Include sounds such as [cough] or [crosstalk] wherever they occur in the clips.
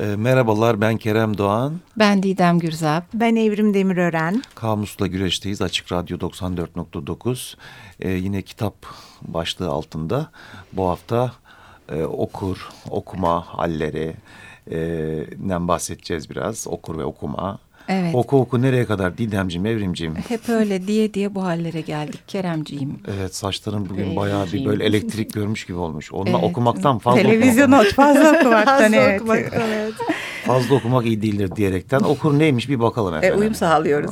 E, merhabalar ben Kerem Doğan. Ben Didem Gürzap. Ben Evrim Demirören. Kamusla Güreş'teyiz Açık Radyo 94.9. E, yine kitap başlığı altında bu hafta e, okur, okuma halleri e, bahsedeceğiz biraz. Okur ve okuma. Evet. Oku oku nereye kadar Didemciğim, Evrimciğim? Hep öyle diye diye bu hallere geldik Keremciğim. Evet saçların bugün ee, bayağı bir böyle [laughs] elektrik görmüş gibi olmuş. Onunla evet. okumaktan fazla Televizyon okumak. fazla [laughs] okumaktan fazla evet. Okumaktan, evet. [laughs] Fazla okumak iyi değildir diyerekten okur neymiş bir bakalım efendim. E, uyum sağlıyoruz.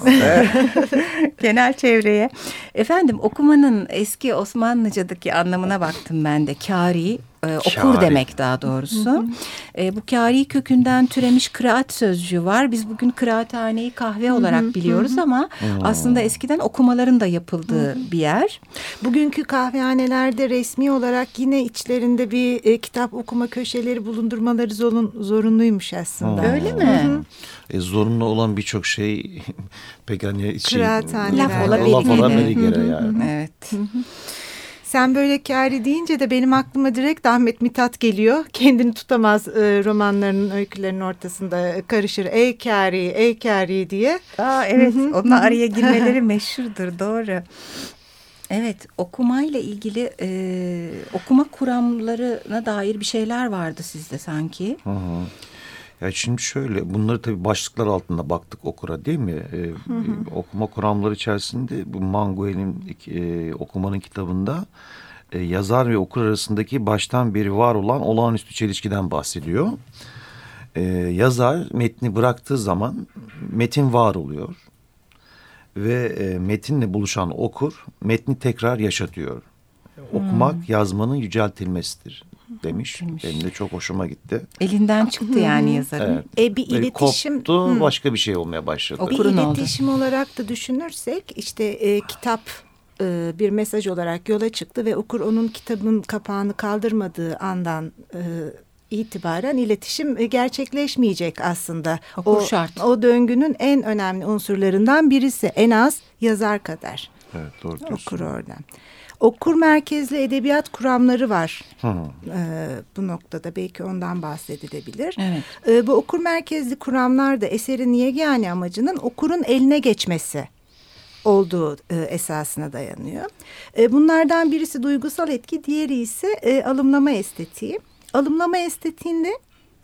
Genel çevreye. Efendim okumanın eski Osmanlıca'daki anlamına baktım ben de. Kari e, okur demek daha doğrusu. E, bu kari kökünden türemiş kıraat sözcüğü var. Biz bugün kıraathaneyi kahve olarak biliyoruz ama aslında eskiden okumaların da yapıldığı bir yer. Bugünkü kahvehanelerde resmi olarak yine içlerinde bir e, kitap okuma köşeleri bulundurmaları zorun, zorunluymuş aslında. Öyle mi? E, zorunlu olan birçok şey [laughs] pek hani şey, laf olabilir. Laf olabilir yani. Evet. Sen böyle kari deyince de benim aklıma direkt Ahmet Mithat geliyor. [laughs] Kendini tutamaz e, romanlarının öykülerinin ortasında karışır. Ey kari, ey kari diye. Aa, evet onunla araya [laughs] girmeleri meşhurdur doğru. Evet okumayla ilgili e, okuma kuramlarına dair bir şeyler vardı sizde sanki. Hı hı. Ya şimdi şöyle bunları tabii başlıklar altında baktık okura değil mi? Ee, hı hı. Okuma kuramları içerisinde bu Manguel'in e, okumanın kitabında e, yazar ve okur arasındaki baştan beri var olan olağanüstü çelişkiden bahsediyor. E, yazar metni bıraktığı zaman metin var oluyor. Ve e, metinle buluşan okur metni tekrar yaşatıyor. Okumak hmm. yazmanın yüceltilmesidir demiş. demiş. Benim de çok hoşuma gitti. Elinden çıktı yani yazarın. Evet. E, bir iletişim koptu, hı. başka bir şey olmaya başladı. Okurun bir iletişim oldu. olarak da düşünürsek işte e, kitap e, bir mesaj olarak yola çıktı ve okur onun kitabın kapağını kaldırmadığı andan e, itibaren iletişim e, gerçekleşmeyecek aslında. Okur o, şart. O döngünün en önemli unsurlarından birisi en az yazar kadar. Evet doğru diyorsun. Okur oradan okur merkezli edebiyat kuramları var. Ee, bu noktada belki ondan bahsedilebilir. Evet. Ee, bu okur merkezli kuramlar da eserin yegane amacının okurun eline geçmesi olduğu e, esasına dayanıyor. E, bunlardan birisi duygusal etki, diğeri ise e, alımlama estetiği. Alımlama estetiğinde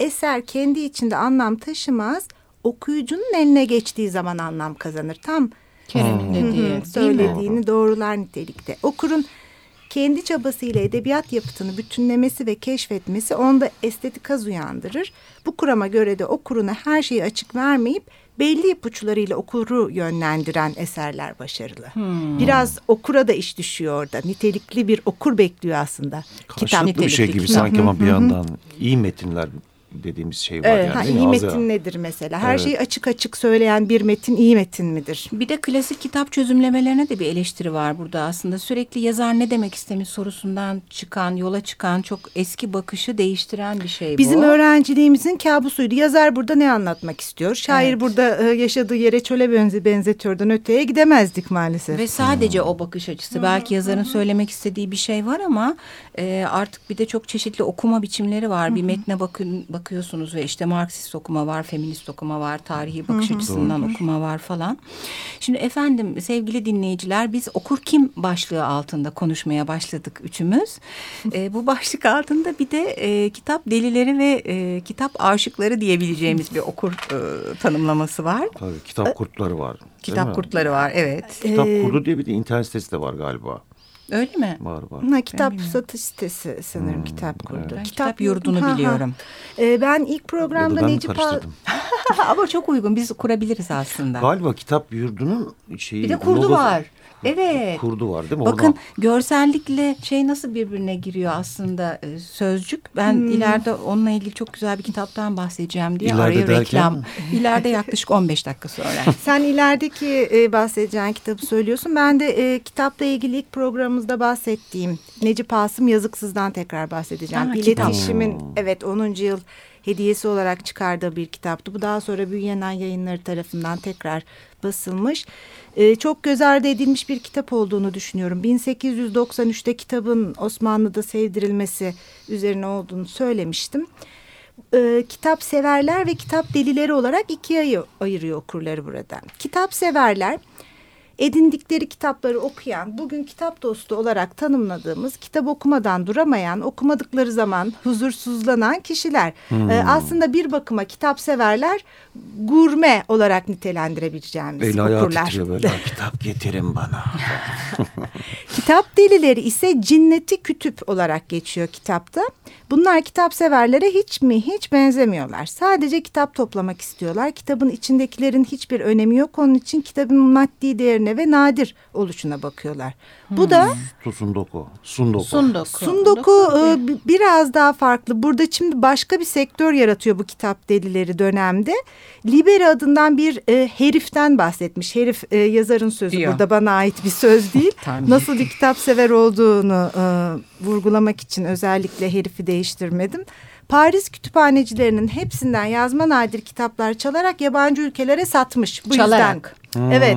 eser kendi içinde anlam taşımaz, okuyucunun eline geçtiği zaman anlam kazanır. Tam Kerem'in dediği. söylediğini doğrular nitelikte. Okurun kendi çabasıyla edebiyat yapıtını bütünlemesi ve keşfetmesi onda estetik haz uyandırır. Bu kurama göre de okuruna her şeyi açık vermeyip belli ipuçlarıyla okuru yönlendiren eserler başarılı. Hmm. Biraz okura da iş düşüyor orada. Nitelikli bir okur bekliyor aslında. Karşılıklı Kitap, bir şey gibi sanki ama bir yandan iyi metinler dediğimiz şey var. Evet, yani, ha, iyi metin ya. nedir mesela? Her evet. şeyi açık açık söyleyen bir metin iyi metin midir? Bir de klasik kitap çözümlemelerine de bir eleştiri var burada aslında. Sürekli yazar ne demek istemiş sorusundan çıkan, yola çıkan çok eski bakışı değiştiren bir şey bu. Bizim öğrenciliğimizin kabusuydu. Yazar burada ne anlatmak istiyor? Şair evet. burada e, yaşadığı yere çöle benzi benzetiyordan öteye gidemezdik maalesef. Ve sadece hmm. o bakış açısı. Hmm. Belki yazarın hmm. söylemek istediği bir şey var ama e, artık bir de çok çeşitli okuma biçimleri var. Hmm. Bir metne bakın bakıyorsunuz ve işte Marksist okuma var, feminist okuma var, tarihi bakış açısından Doğru. okuma var falan. Şimdi efendim sevgili dinleyiciler biz okur kim başlığı altında konuşmaya başladık üçümüz. [laughs] e, bu başlık altında bir de e, kitap delileri ve e, kitap aşıkları diyebileceğimiz bir okur e, tanımlaması var. Tabii kitap kurtları var. Kitap kurtları var evet. Kitap kurdu diye bir de internet sitesi de var galiba. Öyle mi? Var var. Ha, kitap satış sitesi sanırım hmm, kitap kurdu. Evet. Ben kitap, kitap yurdunu ha, biliyorum. Ha. Ee, ben ilk programda Necip [laughs] Ama çok uygun biz kurabiliriz aslında. Galiba kitap yurdunun şeyi. Bir de kurdu logosu. var. Evet. Kurdu var değil mi? Bakın Oradan... görsellikle şey nasıl birbirine giriyor aslında e, sözcük. Ben hmm. ileride onunla ilgili çok güzel bir kitaptan bahsedeceğim diye ileride araya derken... reklam. İleride yaklaşık 15 dakika sonra. [laughs] Sen ilerideki e, bahsedeceğin kitabı söylüyorsun. Ben de e, kitapla ilgili ilk programımızda bahsettiğim Necip Asım Yazıksız'dan tekrar bahsedeceğim. Ha, İletişimin evet 10. yıl hediyesi olarak çıkardığı bir kitaptı. Bu daha sonra Büyüyenen Yayınları tarafından tekrar basılmış. Ee, çok göz ardı edilmiş bir kitap olduğunu düşünüyorum. 1893'te kitabın Osmanlı'da sevdirilmesi üzerine olduğunu söylemiştim. e, kitap severler ve kitap delileri olarak ikiye ayırıyor okurları burada. Kitap severler edindikleri kitapları okuyan, bugün kitap dostu olarak tanımladığımız, kitap okumadan duramayan, okumadıkları zaman huzursuzlanan kişiler. Hmm. Ee, aslında bir bakıma kitap severler, gurme olarak nitelendirebileceğimiz Eli okurlar. böyle kitap getirin bana. [laughs] kitap delileri ise cinneti kütüp olarak geçiyor kitapta. Bunlar kitap severlere hiç mi hiç benzemiyorlar. Sadece kitap toplamak istiyorlar. Kitabın içindekilerin hiçbir önemi yok. Onun için kitabın maddi değerine ve nadir oluşuna bakıyorlar. Hmm. Bu da Sundoku. Sundoku. Sundoku. Sundoku e, biraz daha farklı. Burada şimdi başka bir sektör yaratıyor bu kitap delileri dönemde. Liberi adından bir e, heriften bahsetmiş. Herif e, yazarın sözü Diyor. burada bana ait bir söz [laughs] değil. Nasıl bir kitap sever olduğunu e, vurgulamak için özellikle herifi değiştirmedim. Paris kütüphanecilerinin hepsinden yazma nadir kitaplar çalarak yabancı ülkelere satmış. Bu çalarak. yüzden. Hmm. Evet.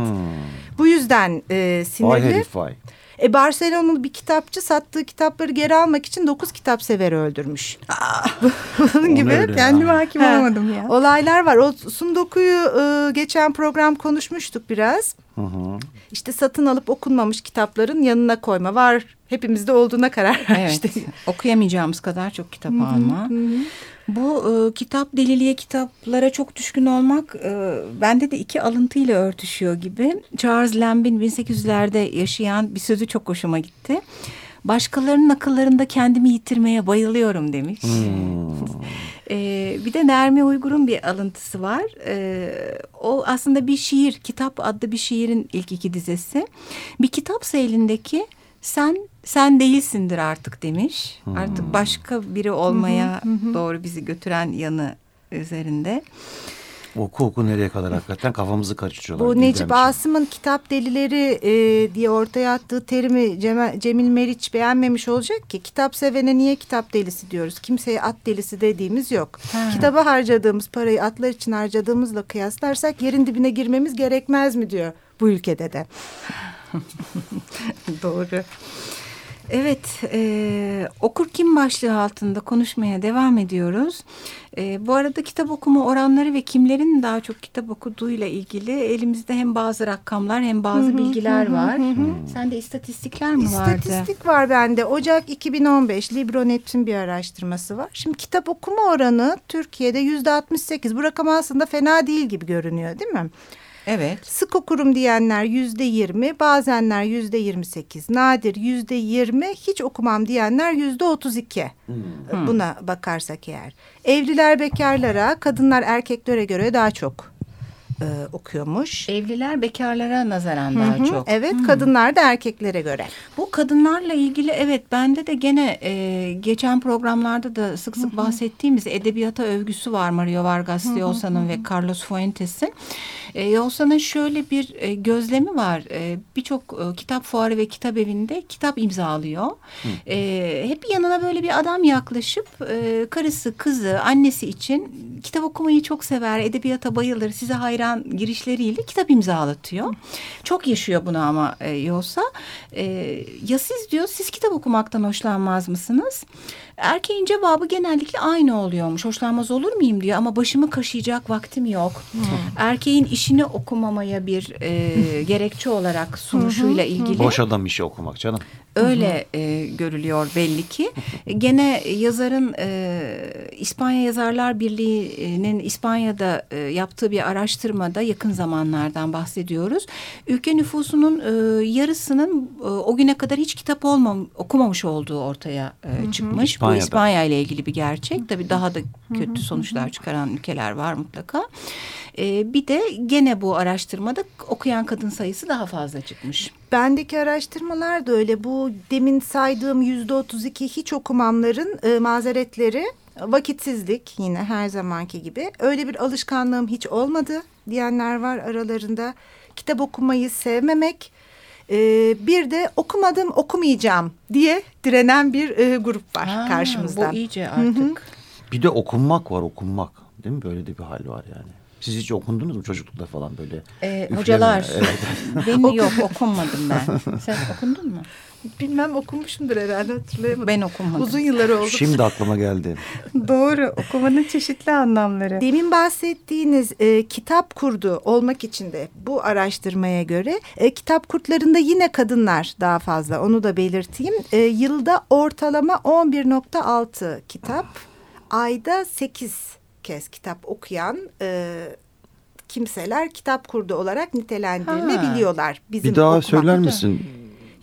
Bu yüzden e, sinirli. Vay herif vay. E, Barcelona'lı bir kitapçı sattığı kitapları geri almak için dokuz kitap severi öldürmüş. [laughs] Bunun gibi kendime hakim olamadım ya. Olaylar var. O Sundoku'yu e, geçen program konuşmuştuk biraz. Hı hı. İşte satın alıp okunmamış kitapların yanına koyma var. Hepimizde olduğuna karar vermiştik. Evet. Okuyamayacağımız kadar çok kitap alma. Hı hı. Bu e, kitap deliliğe kitaplara çok düşkün olmak e, bende de iki alıntıyla örtüşüyor gibi. Charles Lamb'in 1800'lerde yaşayan bir sözü çok hoşuma gitti. Başkalarının akıllarında kendimi yitirmeye bayılıyorum demiş. Hmm. ee, bir de Nermi Uygur'un bir alıntısı var. Ee, o aslında bir şiir, kitap adlı bir şiirin ilk iki dizesi. Bir kitap elindeki sen sen değilsindir artık demiş. Hmm. Artık başka biri olmaya doğru bizi götüren yanı üzerinde. Oku oku nereye kadar hakikaten kafamızı karıştırıyorlar. Bu Necip Asım'ın kitap delileri e, diye ortaya attığı terimi Cemil, Cemil Meriç beğenmemiş olacak ki kitap sevene niye kitap delisi diyoruz? Kimseye at delisi dediğimiz yok. Ha. Kitaba harcadığımız parayı atlar için harcadığımızla kıyaslarsak yerin dibine girmemiz gerekmez mi diyor bu ülkede de. [laughs] Doğru. Evet, e, okur kim başlığı altında konuşmaya devam ediyoruz. E, bu arada kitap okuma oranları ve kimlerin daha çok kitap okuduğuyla ilgili elimizde hem bazı rakamlar hem bazı hı hı, bilgiler hı, var. Hı, hı. Sende istatistikler mi vardı? İstatistik var bende. Ocak 2015 Libronet'in bir araştırması var. Şimdi kitap okuma oranı Türkiye'de yüzde 68. Bu rakam aslında fena değil gibi görünüyor değil mi? Evet. Sık okurum diyenler yüzde yirmi, bazenler yüzde yirmi sekiz, nadir yüzde yirmi, hiç okumam diyenler yüzde otuz iki. Hmm. Buna bakarsak eğer. Evliler bekarlara, kadınlar erkeklere göre daha çok e, okuyormuş. Evliler bekarlara nazaran daha hı hı, çok. Evet hı. kadınlar da erkeklere göre. Bu kadınlarla ilgili evet bende de gene e, geçen programlarda da sık sık hı hı. bahsettiğimiz edebiyata övgüsü var Mario Vargas Llosa'nın ve Carlos Fuentes'in. E, Llosa'nın şöyle bir e, gözlemi var. E, Birçok e, kitap fuarı ve kitap evinde kitap imzalıyor. E, hep yanına böyle bir adam yaklaşıp e, karısı, kızı, annesi için kitap okumayı çok sever, edebiyata bayılır, size hayran falan girişleriyle kitap imzalatıyor. Çok yaşıyor bunu ama e, Yosa. E, ya siz diyor siz kitap okumaktan hoşlanmaz mısınız? Erkeğin cevabı genellikle aynı oluyormuş. Hoşlanmaz olur muyum diyor ama başımı kaşıyacak vaktim yok. Hmm. Erkeğin işini okumamaya bir e, gerekçe olarak sunuşuyla ilgili. Boş adam işi okumak canım. Öyle e, görülüyor belli ki. Gene yazarın e, İspanya Yazarlar Birliği'nin İspanya'da e, yaptığı bir araştırmada yakın zamanlardan bahsediyoruz. Ülke nüfusunun e, yarısının e, o güne kadar hiç kitap olmam, okumamış olduğu ortaya e, çıkmış. İspanya'da. Bu İspanya ile ilgili bir gerçek. Tabii daha da kötü sonuçlar çıkaran ülkeler var mutlaka. E, bir de gene bu araştırmada okuyan kadın sayısı daha fazla çıkmış. Bendeki araştırmalar da öyle. Bu demin saydığım yüzde otuz iki hiç okumamların e, mazeretleri vakitsizlik yine her zamanki gibi. Öyle bir alışkanlığım hiç olmadı diyenler var aralarında. Kitap okumayı sevmemek. E, bir de okumadım okumayacağım diye direnen bir e, grup var ha, karşımızda. Bu iyice artık. Hı -hı. Bir de okunmak var okunmak değil mi? Böyle de bir hal var yani. Siz hiç okundunuz mu çocuklukta falan böyle? Ee, hocalar. Evet. [laughs] Benim yok okunmadım ben. Sen okundun mu? Bilmem okumuşumdur herhalde hatırlayamadım. Ben okumadım. Uzun yıllar oldu. Şimdi aklıma geldi. [laughs] Doğru okumanın çeşitli anlamları. Demin bahsettiğiniz e, kitap kurdu olmak için de bu araştırmaya göre e, kitap kurtlarında yine kadınlar daha fazla onu da belirteyim. E, yılda ortalama 11.6 kitap ayda 8 kez kitap okuyan e, kimseler kitap kurdu olarak nitelendirilebiliyorlar. Bizim Bir daha okumakta. söyler misin?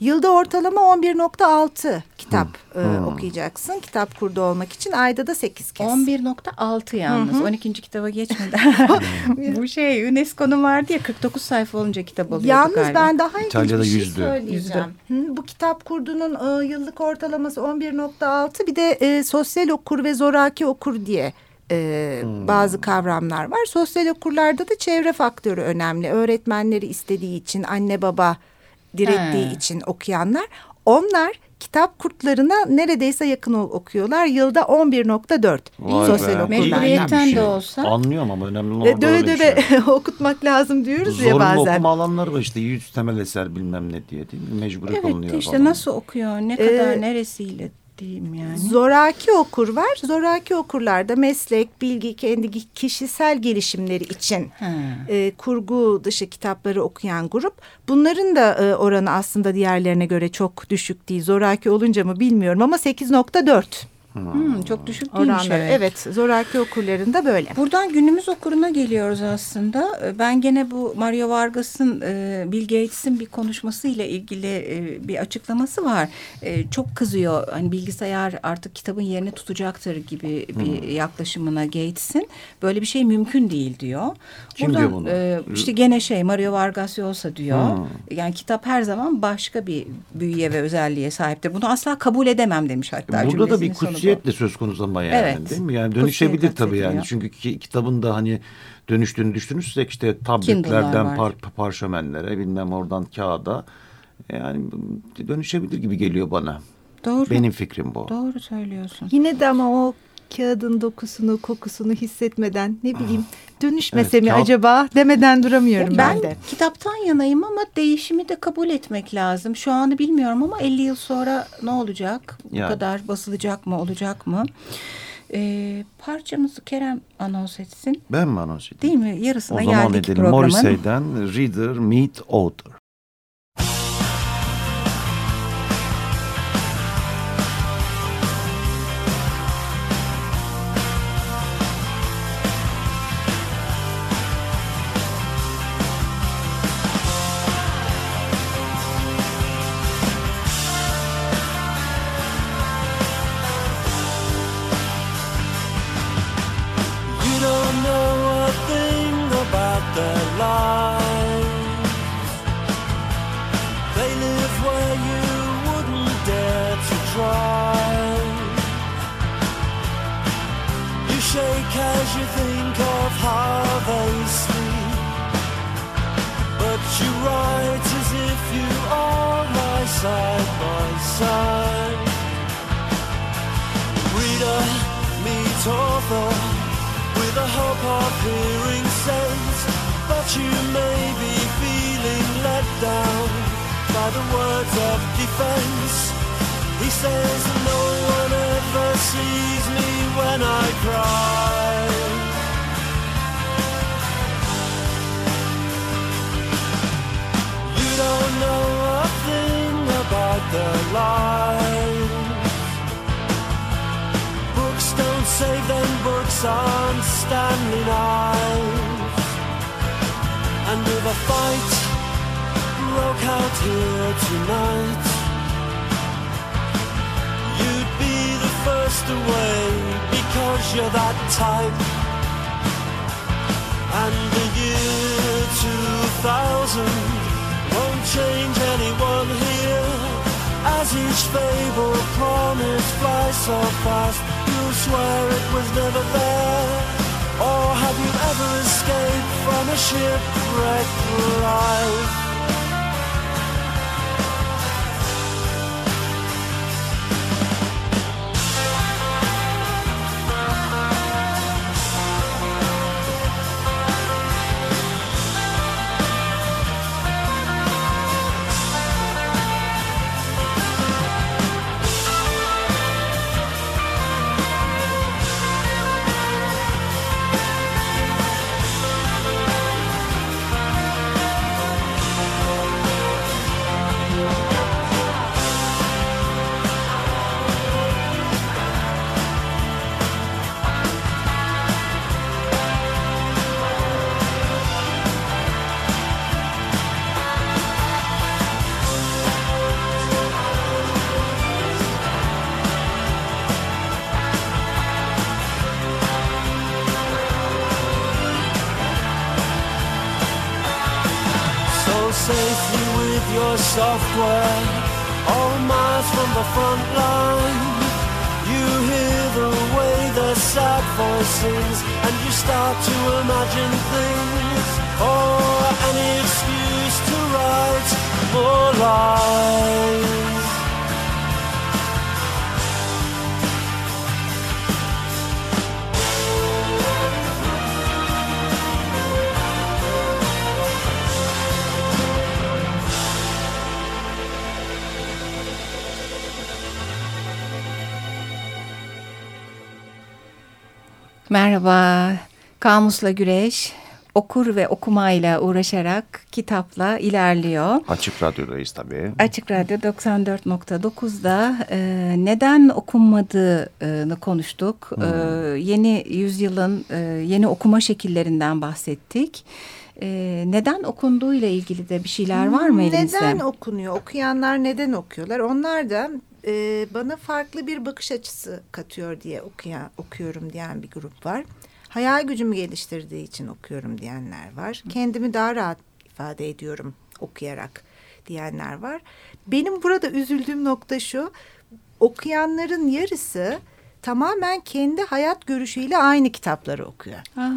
Yılda ortalama 11.6 kitap hı. E, okuyacaksın. Kitap kurdu olmak için ayda da 8 kez. 11.6 yalnız. Hı hı. 12. kitaba geçmeden. [laughs] Bu şey UNESCO'nun vardı ya 49 sayfa olunca kitap alıyorduk Yalnız galiba. ben daha İtalya'da bir şey yüzdü. söyleyeceğim. Hı, bu kitap kurdunun e, yıllık ortalaması 11.6 bir de e, sosyal okur ve zoraki okur diye e, hmm. bazı kavramlar var. Sosyal okurlarda da çevre faktörü önemli. Öğretmenleri istediği için anne baba direttiği He. için okuyanlar. Onlar kitap kurtlarına neredeyse yakın okuyorlar. Yılda 11.4 sosyal okurlardan. Mecburiyetten şey. de olsa. Anlıyorum ama önemli olan döve döve şey. [laughs] okutmak lazım diyoruz Zorunlu ya bazen. Zorunlu okuma alanlar var işte yüz temel eser bilmem ne diye değil mi? Mecburiyet evet, işte falan. nasıl okuyor ne kadar ee, neresiyle diyeyim yani. Zoraki okur var. Zoraki okurlarda meslek, bilgi, kendi kişisel gelişimleri için e, kurgu dışı kitapları okuyan grup. Bunların da e, oranı aslında diğerlerine göre çok düşük değil. Zoraki olunca mı bilmiyorum ama 8.4. Hmm, çok düşük değilmiş. Oranları. Evet. evet zoraki okurlarında böyle. Buradan günümüz okuruna geliyoruz aslında. Ee, ben gene bu Mario Vargas'ın e, Bill Gates'in bir konuşmasıyla ilgili e, bir açıklaması var. E, çok kızıyor. Hani bilgisayar artık kitabın yerini tutacaktır gibi bir hmm. yaklaşımına Gates'in. Böyle bir şey mümkün değil diyor. Kim Buradan, diyor bunu? İşte gene şey Mario Vargas Llosa diyor. Hmm. Yani kitap her zaman başka bir büyüye ve özelliğe sahiptir. Bunu asla kabul edemem demiş hatta. Burada da bir kutsiyet de söz konusu ama yani evet. değil mi? Yani dönüşebilir tabii yani. Çünkü ki, kitabın da hani dönüştüğünü düşünürsek işte tabletlerden par, parşömenlere bilmem oradan kağıda yani dönüşebilir gibi geliyor bana. Doğru. Benim fikrim bu. Doğru söylüyorsun. Yine de ama o kağıdın dokusunu, kokusunu hissetmeden ne bileyim dönüşmese evet, mi kağıt... acaba demeden duramıyorum ben, ben de. kitaptan yanayım ama değişimi de kabul etmek lazım. Şu anı bilmiyorum ama 50 yıl sonra ne olacak? Bu yani. kadar basılacak mı, olacak mı? Ee, parçamızı Kerem anons etsin. Ben mi anons edeyim? Değil mi? Yarısına geldik programın. O zaman edelim. Morrissey'den Reader Meet Author. You shake as you think of how they sleep. But you write as if you are my side by side. Reader, meet author with a hope of hearing sense, but you may be feeling let down by the words of defense. He says no one else never sees me when I cry. You don't know a thing about their lives. Books don't save them, books aren't standing eyes. And if a fight broke out here tonight. Away because you're that type And the year 2000 won't change anyone here As each fable promise flies so fast you swear it was never there? Or have you ever escaped from a shipwrecked life? Safely with your software. All miles from the front line. You hear the way the sad voice sings, and you start to imagine things. Or any excuse to write more lies. Merhaba, Kamusla Güreş okur ve okumayla uğraşarak kitapla ilerliyor. Açık Radyo'dayız tabii. Açık Radyo 94.9'da e, neden okunmadığını konuştuk. E, yeni yüzyılın e, yeni okuma şekillerinden bahsettik. E, neden okunduğu ile ilgili de bir şeyler var mı elinizde? Neden okunuyor? Okuyanlar neden okuyorlar? Onlar da e, bana farklı bir bakış açısı katıyor diye okuyan, okuyorum diyen bir grup var. Hayal gücümü geliştirdiği için okuyorum diyenler var. Kendimi daha rahat ifade ediyorum okuyarak diyenler var. Benim burada üzüldüğüm nokta şu. Okuyanların yarısı tamamen kendi hayat görüşüyle aynı kitapları okuyor. Aa,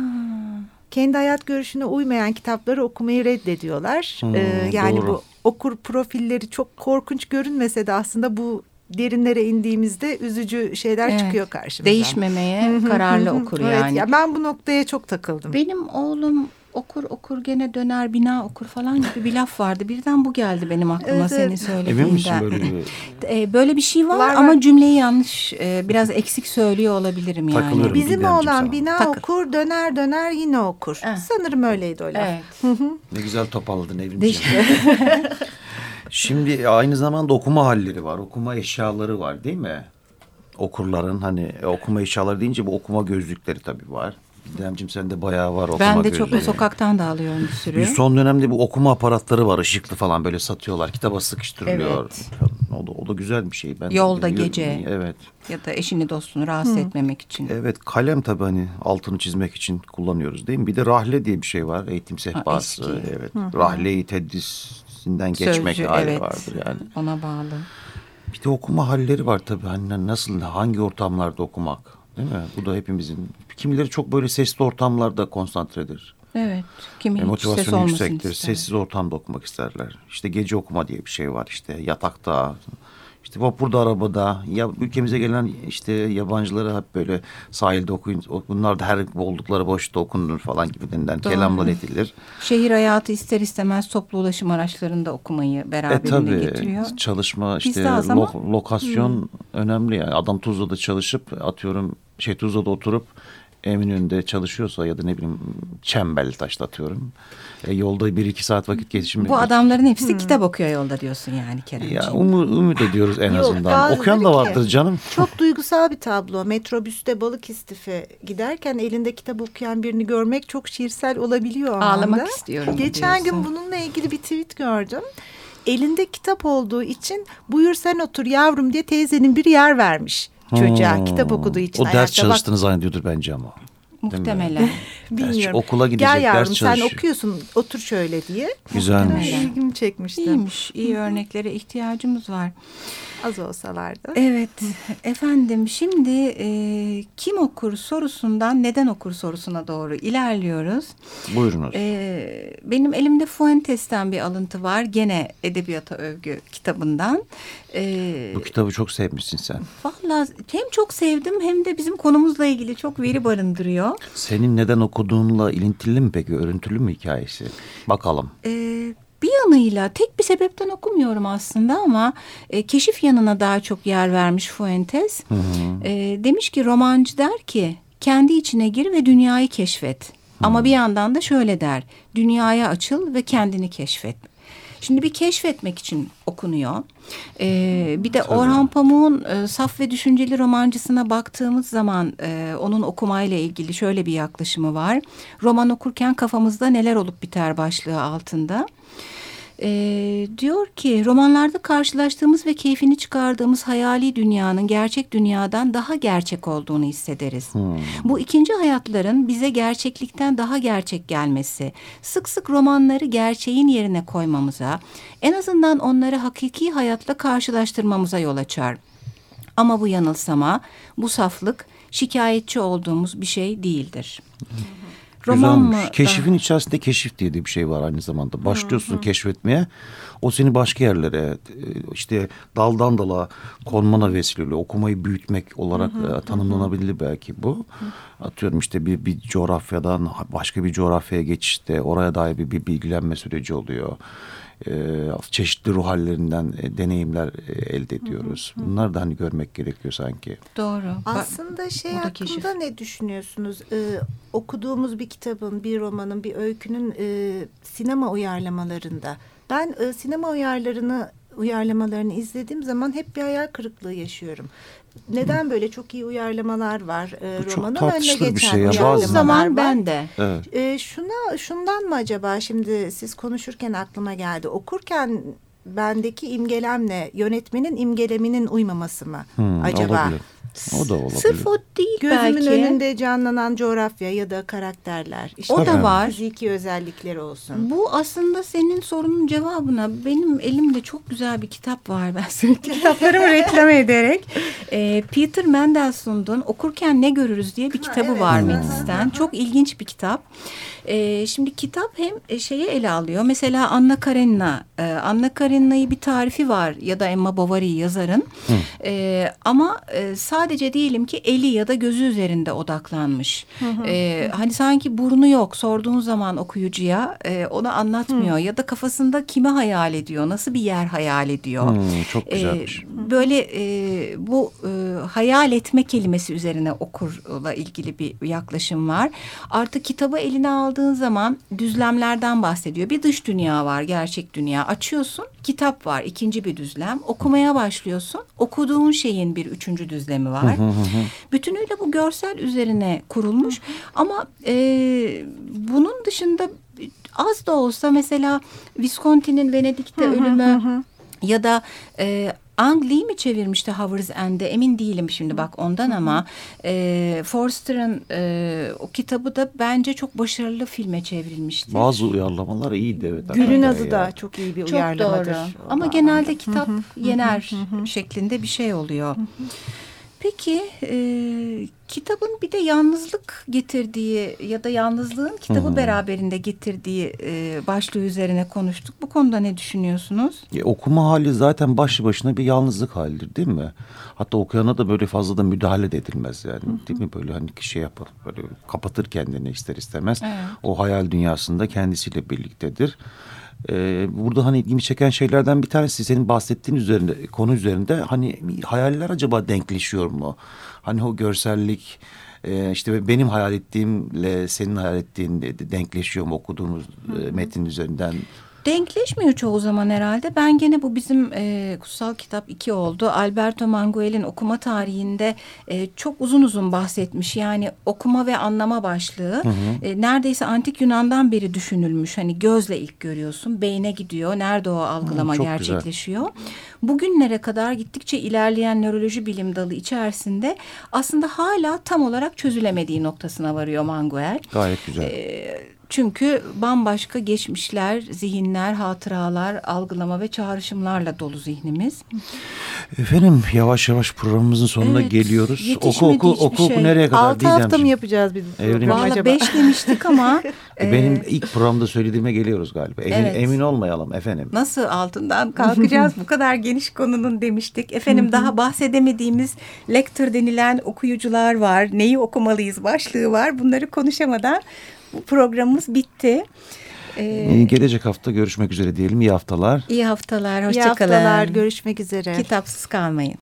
Kendi hayat görüşüne uymayan kitapları okumayı reddediyorlar. Hmm, Ee, yani doğru. bu okur profilleri çok korkunç görünmese de aslında bu derinlere indiğimizde üzücü şeyler Evet. çıkıyor karşımıza. değişmemeye [laughs] kararlı okur Evet, yani. ya ben bu noktaya çok takıldım. Benim oğlum okur okur gene döner bina okur falan gibi bir laf vardı. Birden bu geldi benim aklıma Evet. Emin misin böyle bir... Ee, [laughs] böyle bir şey var, Var, var. ama cümleyi yanlış e, biraz eksik söylüyor olabilirim yani. Takılıyorum. Bizim oğlan bina Takıl. okur döner döner yine okur. Evet. Sanırım öyleydi o laf. Evet. Ne güzel toparladın [laughs] evrim. Şimdi aynı zamanda okuma halleri var. Okuma eşyaları var değil mi? Okurların hani e, okuma eşyaları deyince bu okuma gözlükleri tabii var. Didemciğim sende bayağı var okuma Ben de çok gözlüğü. sokaktan da alıyorum bir sürü. Bir son dönemde bu okuma aparatları var ışıklı falan böyle satıyorlar. Kitaba sıkıştırılıyor. Evet. O da, o da güzel bir şey. Ben Yolda, gece. Evet. Ya da eşini dostunu rahatsız etmemek için. Evet kalem tabii hani altını çizmek için kullanıyoruz değil mi? Bir de rahle diye bir şey var eğitim sehpası. eski. evet. Rahle-i teddisinden geçmek Sözcü, hali evet. vardır yani. Ona bağlı. Bir de okuma halleri var tabii. Hani nasıl, hangi ortamlarda okumak değil mi? Bu da hepimizin. Kimileri çok böyle sesli ortamlarda konsantredir. Evet. Kimi E, olmasın yüksektir. ister. Sessiz ortamda okumak isterler. İşte gece okuma diye bir şey var. İşte yatakta, işte vapurda, arabada. Ya ülkemize gelen işte yabancıları hep böyle sahilde okuyun. Bunlar da her oldukları boşta okunur falan gibisinden Doğru. kelamlar edilir. Şehir hayatı ister istemez toplu ulaşım araçlarında okumayı E beraberinde tabii getiriyor. çalışma işte az ama- lo- lokasyon önemli yani. Adam Tuzla'da çalışıp atıyorum şey Tuzla'da oturup Eminönü'nde çalışıyorsa ya da ne bileyim Çembeltaş'ta atıyorum. E, yolda bir iki saat vakit geçirmek. Bu adamların hepsi kitap okuyor yolda diyorsun yani Keremciğim. Ya umu, ümit ediyoruz en Yok, azından. Okuyan da ki- vardır canım. Çok duygusal bir tablo. Metrobüste balık istife giderken elinde kitap okuyan birini görmek çok şiirsel olabiliyor Ağlamak anda. istiyorum Geçen diyorsun. gün bununla ilgili bir tweet gördüm. Elinde kitap olduğu için buyur sen otur yavrum diye teyzenin bir yer vermiş çocuğa Hmm. kitap okuduğu için. O ders ayakta. Bak, çalıştığını zannediyordur bence ama. Muhtemelen. Bilmiyorum. okula gidecek, Gel yavrum ders sen çalışıyor. okuyorsun otur şöyle diye. Güzelmiş. İlgimi çekmişti. İyiymiş. iyi örneklere ihtiyacımız var. Az olsalardı. Evet efendim şimdi e, kim okur sorusundan neden okur sorusuna doğru ilerliyoruz. Buyurunuz. E, benim elimde Fuentes'ten bir alıntı var gene Edebiyata Övgü kitabından. E, Bu kitabı çok sevmişsin sen. Valla hem çok sevdim hem de bizim konumuzla ilgili çok veri barındırıyor. Senin neden okuduğunla ilintili mi peki? Örüntülü mü hikayesi? Bakalım. Ee, bir yanıyla tek bir sebepten okumuyorum aslında ama e, keşif yanına daha çok yer vermiş Fuentes. Ee, demiş ki romancı der ki kendi içine gir ve dünyayı keşfet. Ama bir yandan da şöyle der dünyaya açıl ve kendini keşfet. Şimdi bir keşfetmek için okunuyor. Ee, bir de Orhan Pamuk'un e, saf ve düşünceli romancısına baktığımız zaman e, onun okumayla ilgili şöyle bir yaklaşımı var. Roman okurken kafamızda neler olup biter başlığı altında. Ee, diyor ki romanlarda karşılaştığımız ve keyfini çıkardığımız hayali dünyanın gerçek dünyadan daha gerçek olduğunu hissederiz. Bu ikinci hayatların bize gerçeklikten daha gerçek gelmesi, sık sık romanları gerçeğin yerine koymamıza, en azından onları hakiki hayatla karşılaştırmamıza yol açar. Ama bu yanılsama, bu saflık şikayetçi olduğumuz bir şey değildir. Güzelmiş. Keşifin içerisinde keşif diye bir şey var aynı zamanda. Başlıyorsun keşfetmeye. O seni başka yerlere işte daldan dala konmana vesile oluyor. Okumayı büyütmek olarak e, tanımlanabilir belki bu. Atıyorum işte bir, bir coğrafyadan başka bir coğrafyaya geçişte oraya dair bir, bir bilgilenme süreci oluyor. E, çeşitli ruh hallerinden e, deneyimler e, elde ediyoruz. Bunları da hani görmek gerekiyor sanki. Doğru. Aslında şey hakkında keşif. ne düşünüyorsunuz? Ee, okuduğumuz bir kitabın, bir romanın, bir öykünün e, sinema uyarlamalarında. Ben e, sinema uyarlarını uyarlamalarını izlediğim zaman hep bir hayal kırıklığı yaşıyorum. Neden böyle çok iyi uyarlamalar var? E, Bu çok romanın önüne tartışılır bir geçen şey ya. Çoğu zaman var. ben de. Evet. E, şuna şundan mı acaba şimdi siz konuşurken aklıma geldi. Okurken bendeki imgelemle yönetmenin imgeleminin uymaması mı Hmm, acaba? Olabilir. O da olabilir. Sırf o değil Gözümün belki. önünde canlanan coğrafya ya da karakterler. işte O da var. Fiziki özellikleri olsun. Bu aslında senin sorunun cevabına benim elimde çok güzel bir kitap var. Ben sürekli [laughs] kitaplarımı reklam ederek. Ee, Peter Mendelssohn'un Okurken Ne Görürüz diye bir kitabı evet. var Hı. Metis'ten. Çok ilginç bir kitap. Ee, şimdi kitap hem e, şeyi ele alıyor. Mesela Anna Karenina. Ee, Anna Karenina'yı bir tarifi var ya da Emma Bovary yazarın. Ee, ama e, sadece diyelim ki eli ya da gözü üzerinde odaklanmış. Ee, hani sanki burnu yok. Sorduğun zaman okuyucuya e, onu anlatmıyor. Ya da kafasında kimi hayal ediyor? Nasıl bir yer hayal ediyor? Hmm, çok Ee, güzelmiş. böyle e, bu e, hayal etme kelimesi üzerine okurla ilgili bir yaklaşım var. Artık kitabı eline aldığın zaman düzlemlerden bahsediyor. Bir dış dünya var, gerçek dünya. Açıyorsun, kitap var, ikinci bir düzlem. Okumaya başlıyorsun, okuduğun şeyin bir üçüncü düzlemi var. Bütünüyle bu görsel üzerine kurulmuş. Ama e, bunun dışında az da olsa mesela Visconti'nin Venedik'te ölümü ya da e, Ang Lee mi çevirmişti Howard's End'e emin değilim şimdi bak ondan ama e, Forster'ın e, o kitabı da bence çok başarılı filme çevrilmişti. Bazı uyarlamalar iyiydi evet. Gül'ün adı ya. da çok iyi bir çok uyarlamadır. doğru. Ama genelde kitap yener şeklinde bir şey oluyor. Peki e, kitabın bir de yalnızlık getirdiği ya da yalnızlığın kitabı beraberinde getirdiği e, başlığı üzerine konuştuk. Bu konuda ne düşünüyorsunuz? Ya, okuma hali zaten başlı başına bir yalnızlık halidir değil mi? Hatta okuyana da böyle fazla da müdahale de edilmez yani değil mi? Böyle hani şey yapar böyle kapatır kendini ister istemez. Evet. O hayal dünyasında kendisiyle birliktedir. Ee, burada hani ilgimi çeken şeylerden bir tanesi senin bahsettiğin üzerinde konu üzerinde hani hayaller acaba denkleşiyor mu? Hani o görsellik e, işte benim hayal ettiğimle senin hayal ettiğin de- de denkleşiyor mu okuduğumuz e, metnin üzerinden? Denkleşmiyor çoğu zaman herhalde. Ben gene bu bizim e, kutsal kitap 2 oldu. Alberto Manguel'in okuma tarihinde e, çok uzun uzun bahsetmiş. Yani okuma ve anlama başlığı e, neredeyse antik Yunan'dan beri düşünülmüş. Hani gözle ilk görüyorsun, beyne gidiyor. Nerede o algılama güzel. gerçekleşiyor? Bugünlere kadar gittikçe ilerleyen nöroloji bilim dalı içerisinde aslında hala tam olarak çözülemediği noktasına varıyor Manguel. Gayet güzel. E, çünkü bambaşka geçmişler, zihinler, hatıralar, algılama ve çağrışımlarla dolu zihnimiz. Efendim yavaş yavaş programımızın sonuna Evet, geliyoruz. Oku oku oku şey. oku nereye kadar Altı diyeceğim hafta mı yapacağız biz Evrim- Valla acaba? beş demiştik ama [laughs] E, Benim ilk programda söylediğime geliyoruz galiba. Emin, Evet. emin olmayalım efendim. nasıl altından kalkacağız bu kadar geniş konunun demiştik. Efendim daha bahsedemediğimiz lektör denilen okuyucular var. Neyi okumalıyız başlığı var. Bunları konuşamadan programımız bitti. Ee, Gelecek hafta görüşmek üzere diyelim. İyi haftalar. iyi haftalar, İyi hoşçakalın. haftalar, görüşmek üzere. Kitapsız kalmayın.